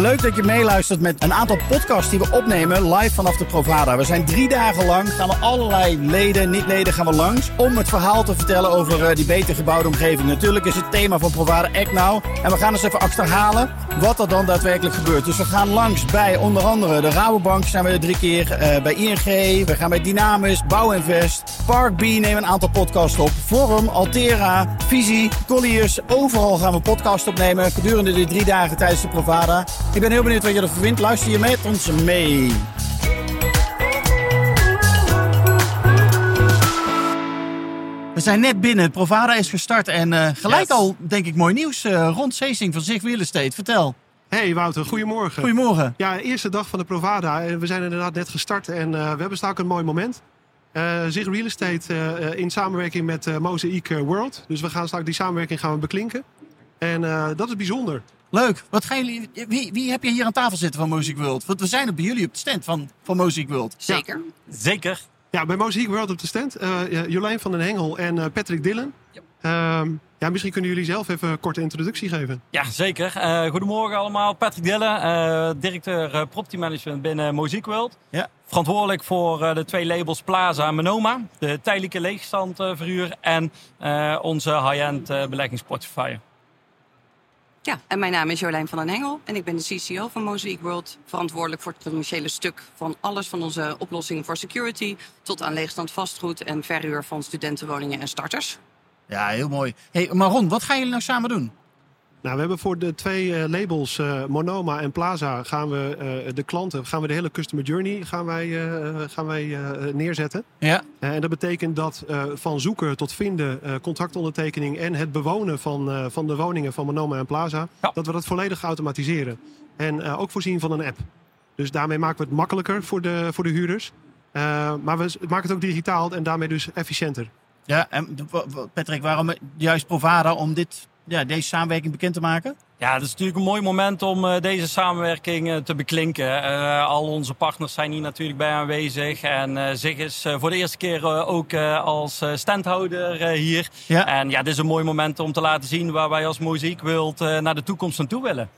Leuk dat je meeluistert met een aantal podcasts die we opnemen live vanaf de Provada. We zijn drie dagen lang, gaan we allerlei leden, niet-leden gaan we langs... om het verhaal te vertellen over eh, die beter gebouwde omgeving. Natuurlijk is het thema van Provada Act Now. En we gaan eens even achterhalen wat er dan daadwerkelijk gebeurt. Dus we gaan langs bij onder andere de Rabobank zijn we er drie keer. eh, bij ING, we gaan bij Dynamis, Bouwinvest, Park B nemen een aantal podcasts op. Forum, Altera, Visie, Colliers. Overal gaan we podcasts opnemen gedurende die drie dagen tijdens de Provada. Ik ben heel benieuwd wat je ervan vindt. Luister je met ons mee. We zijn net binnen. Provada is gestart en eh, gelijk Yes. al, denk ik, mooi nieuws. eh, rond Seesing van Zig Real Estate. Vertel. Hey Wouter, goedemorgen. Goedemorgen. Ja, eerste dag van de Provada. En We zijn inderdaad net gestart en eh, we hebben straks een mooi moment. Eh Zig Real Estate in samenwerking met eh Mosaic World. Dus we gaan straks die samenwerking gaan we beklinken. En eh, dat is bijzonder. Leuk. Wat gaan jullie, wie, wie heb je hier aan tafel zitten van Music World? Want we zijn er bij jullie op de stand van, van Music World. Zeker. Zeker. Ja, bij Mosaic World op de stand. eh, Jolijn van den Hengel en eh, Patrick Dillon. Ehm, ja, misschien kunnen jullie zelf even een korte introductie geven. Ja, zeker. Eh, goedemorgen allemaal. Patrick Dille, eh, directeur eh, Property Management binnen Mosaic World. Ja. Verantwoordelijk voor eh, de twee labels Plaza en Monoma. De tijdelijke leegstandverhuur en eh, onze high-end eh, beleggingsportefeuille. Ja, en mijn naam is Jolijn van den Hengel en ik ben de CCO van Mosaic World. Verantwoordelijk voor het commerciële stuk van alles van onze oplossingen voor security tot aan leegstand vastgoed en verhuur van studentenwoningen en starters. Ja, heel mooi. Hey, Maron, wat gaan jullie nou samen doen? Nou, we hebben voor de twee eh, labels eh, Monoma en Plaza gaan we eh, de klanten, gaan we de hele customer journey gaan wij, gaan wij neerzetten. Ja. En dat betekent dat van zoeken tot vinden, contractondertekening en het bewonen van, van de woningen van Monoma en Plaza, Ja. dat we dat volledig automatiseren. En ook voorzien van een app. Dus daarmee maken we het makkelijker voor de, voor de huurders. Maar we maken het ook digitaal en daarmee dus efficiënter. Ja, en Patrick, waarom juist Provada om dit, ja, deze samenwerking bekend te maken? Ja, het is natuurlijk een mooi moment om eh, deze samenwerking eh, te beklinken. Eh, al onze partners zijn hier natuurlijk bij aanwezig. En Zig is voor de eerste keer ook als standhouder hier. Ja. En ja, dit is een mooi moment om te laten zien waar wij als World eh, naar de toekomst naartoe willen.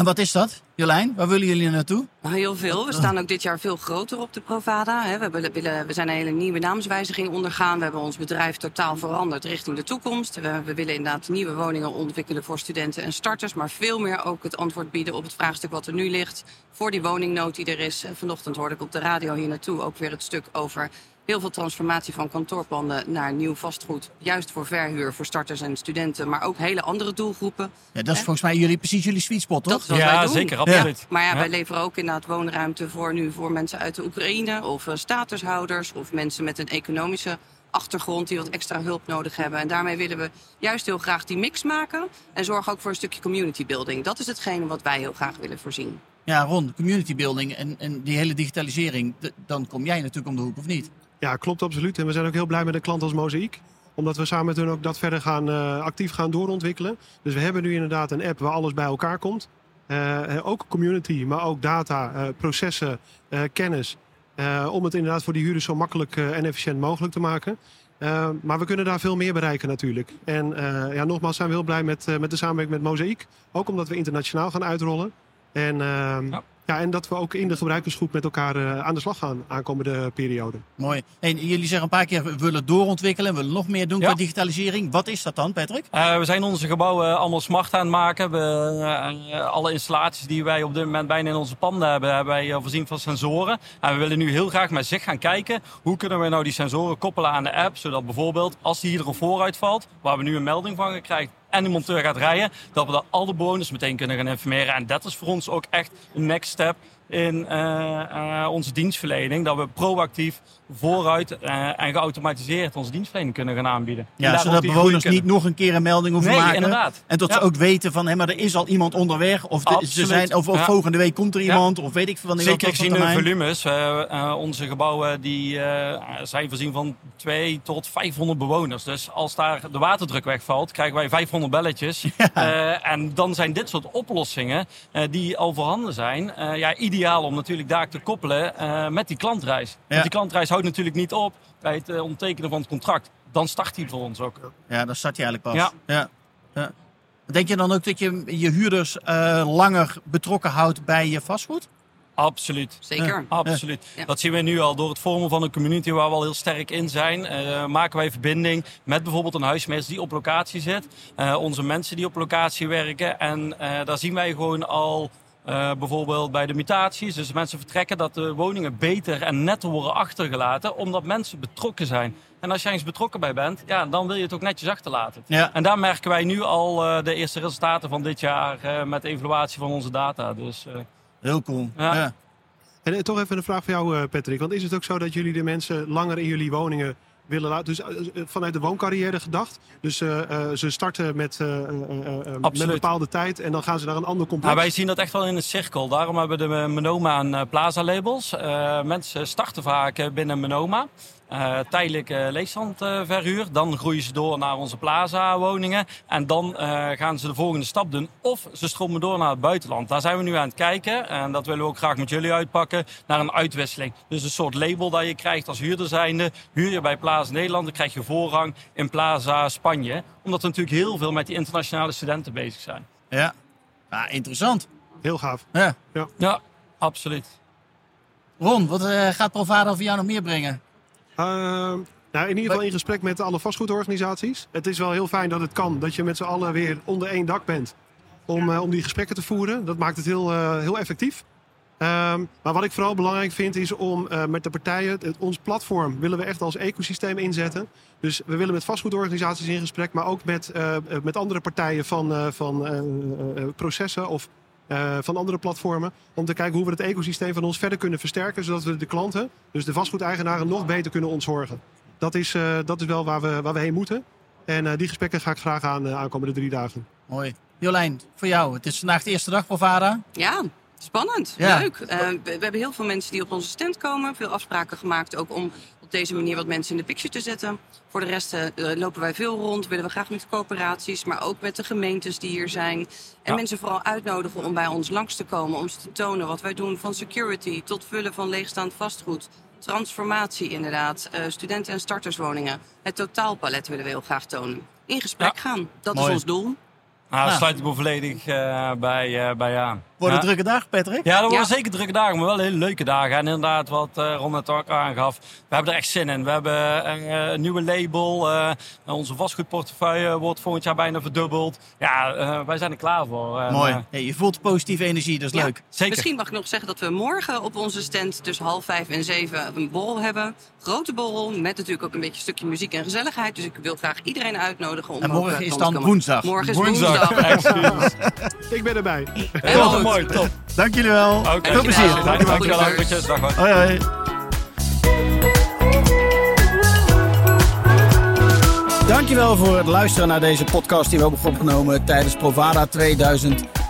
En wat is dat, Jolijn? Waar willen jullie naartoe? Nou, heel veel. We staan ook dit jaar veel groter op de Provada. We, willen, we zijn een hele nieuwe naamswijziging ondergaan. We hebben ons bedrijf totaal veranderd richting de toekomst. We, willen inderdaad nieuwe woningen ontwikkelen voor studenten en starters. Maar veel meer ook het antwoord bieden op het vraagstuk wat er nu ligt. Voor die woningnood die er is. En vanochtend hoorde ik op de radio hier naartoe ook weer het stuk over heel veel transformatie van kantoorpanden naar nieuw vastgoed. Juist voor verhuur, voor starters en studenten. Maar ook hele andere doelgroepen. Ja, dat is volgens mij jullie, precies jullie sweet spot, toch? Dat is wat ja, wij doen. zeker, absoluut. Maar ja, Ja. wij leveren ook inderdaad woonruimte voor nu voor mensen uit de Oekraïne of eh, statushouders of mensen met een economische achtergrond die wat extra hulp nodig hebben. En daarmee willen we juist heel graag die mix maken en zorgen ook voor een stukje community building. Dat is hetgene wat wij heel graag willen voorzien. Ja, Ron, community building en, en die hele digitalisering. dan kom jij natuurlijk om de hoek, of niet? Ja, klopt absoluut. En we zijn ook heel blij met een klant als Mosaic. Omdat we samen met hun ook dat verder gaan, eh, actief gaan doorontwikkelen. Dus we hebben nu inderdaad een app waar alles bij elkaar komt. Eh, eh, ook community, maar ook data, processen, kennis. Om het inderdaad voor die huurders zo makkelijk en efficiënt mogelijk te maken. Maar we kunnen daar veel meer bereiken natuurlijk. En ja, nogmaals zijn we heel blij met, met de samenwerking met Mosaic. Ook omdat we internationaal gaan uitrollen. En, ehm. Ja, en dat we ook in de gebruikersgroep met elkaar eh, aan de slag gaan aankomende periode. Mooi. En jullie zeggen een paar keer, we willen doorontwikkelen, we willen nog meer doen Ja. qua digitalisering. Wat is dat dan, Patrick? Eh, we zijn onze gebouwen allemaal smart aan het maken. We, eh, alle installaties die wij op dit moment bijna in onze panden hebben, hebben wij eh, voorzien van sensoren. En we willen nu heel graag met zich gaan kijken hoe kunnen we nou die sensoren koppelen aan de app. Zodat bijvoorbeeld als die hier er vooruit valt, waar we nu een melding van krijgen en de monteur gaat rijden, dat we dan al de bewoners meteen kunnen gaan informeren. En dat is voor ons ook echt een next step in eh, eh, onze dienstverlening. Dat we proactief vooruit eh, en geautomatiseerd onze dienstverlening kunnen gaan aanbieden. En Ja, zodat bewoners niet nog een keer een melding hoeven Nee, maken. inderdaad. En dat ze ook weten van, hé, maar er is al iemand onderweg. Of, de- ze zijn, of, of Ja. volgende week komt er iemand. Of weet ik veel. Zeker gezien de volumes. onze gebouwen die, zijn voorzien van 2 tot 500 bewoners. Dus als daar de waterdruk wegvalt, krijgen wij 500 belletjes. En dan zijn dit soort oplossingen die al voorhanden zijn. ja, ideaal om natuurlijk daar te koppelen eh, met die klantreis. Ja. Want die klantreis houdt natuurlijk niet op bij het eh, ondertekenen van het contract. Dan start hij voor ons ook. Ja, dan start hij eigenlijk pas. Ja. Ja. Ja. Denk je dan ook dat je je huurders uh, langer betrokken houdt bij je vastgoed? Absoluut. Zeker. absoluut. Ja. Dat zien we nu al door het vormen van een community waar we al heel sterk in zijn. Uh, maken wij verbinding met bijvoorbeeld een huismeester die op locatie zit. Uh, onze mensen die op locatie werken. En daar zien wij gewoon al uh, bijvoorbeeld bij de mutaties. Dus mensen vertrekken dat de woningen beter en netter worden achtergelaten. Omdat mensen betrokken zijn. En als jij eens betrokken bij bent, ja, dan wil je het ook netjes achterlaten. Ja. En daar merken wij nu al uh, de eerste resultaten van dit jaar uh, met de evaluatie van onze data. Dus, Heel cool. Ja. ja. En toch even een vraag voor jou, Patrick. Want is het ook zo dat jullie de mensen langer in jullie woningen willen laten. Dus vanuit de wooncarrière gedacht. Dus uh, ze starten met, met een bepaalde tijd en dan gaan ze naar een ander complex. Ja, wij zien dat echt wel in een cirkel. Daarom hebben we de Menoma en Plaza labels. mensen starten vaak binnen Menoma. Uh, tijdelijk uh, leegstandverhuur. dan groeien ze door naar onze plaza-woningen. En dan uh, gaan ze de volgende stap doen. Of ze stromen door naar het buitenland. Daar zijn we nu aan het kijken. En dat willen we ook graag met jullie uitpakken. Naar een uitwisseling. Dus een soort label dat je krijgt als huurder zijnde. Huur je bij Plaza Nederland, dan krijg je voorrang in Plaza Spanje. Omdat we natuurlijk heel veel met die internationale studenten bezig zijn. Ja, ja interessant. Heel gaaf. Ja, ja. ja absoluut. Ron, wat gaat Provada voor jou nog meer brengen? Uh, nou, in ieder geval in gesprek met alle vastgoedorganisaties. Het is wel heel fijn dat het kan, dat je met z'n allen weer onder één dak bent. Om, uh, om die gesprekken te voeren. Dat maakt het heel, uh, heel effectief. Um, maar wat ik vooral belangrijk vind is om uh, met de partijen, het, ons platform willen we echt als ecosysteem inzetten. Dus we willen met vastgoedorganisaties in gesprek, maar ook met, met andere partijen van, van processen of uh, van andere platformen. Om te kijken hoe we het ecosysteem van ons verder kunnen versterken. Zodat we de klanten, dus de vastgoedeigenaren, nog beter kunnen ontzorgen. Dat is, uh, dat is wel waar we, waar we heen moeten. En uh, die gesprekken ga ik graag aan de aankomende drie dagen. Mooi. Jolijn, voor jou. Het is vandaag de eerste dag voor VARA. Ja, spannend. Ja. Leuk. we, we hebben heel veel mensen die op onze stand komen. Veel afspraken gemaakt ook om op deze manier wat mensen in de picture te zetten. Voor de rest uh, lopen wij veel rond. Willen we graag met coöperaties, maar ook met de gemeentes die hier zijn. En Ja. mensen vooral uitnodigen om bij ons langs te komen. Om ze te tonen wat wij doen van security tot vullen van leegstaand vastgoed. Transformatie inderdaad. Uh, studenten- en starterswoningen. Het totaalpalet willen we heel graag tonen. In gesprek Ja. gaan. Dat Mooi. is ons doel. Nou, Ja. sluit ik me volledig eh, bij, eh, bij aan. Wordt een Ja. drukke dag, Patrick? Ja, dat worden Ja. zeker drukke dagen, maar wel hele leuke dagen. En inderdaad, wat eh Ron net ook aangaf, we hebben er echt zin in. We hebben eh, een nieuwe label. eh, onze vastgoedportefeuille wordt volgend jaar bijna verdubbeld. Ja, eh, wij zijn er klaar voor. En, Mooi. eh, Hey, je voelt positieve energie, dat is Ja. leuk. zeker. Misschien mag ik nog zeggen dat we morgen op onze stand tussen half vijf en zeven een borrel hebben. Grote borrel, met natuurlijk ook een beetje een stukje muziek en gezelligheid. Dus ik wil graag iedereen uitnodigen om En morgen eh, is dan woensdag. Morgen is Woensdag. woensdag. Ik ben erbij. Goed. Mooi, top. Dank jullie wel. Veel plezier. Dankjewel. Dankjewel. Goeie Groetjes. Dag hoor. Hoi, hoi. Dankjewel voor het luisteren naar deze podcast die we hebben opgenomen tijdens Provada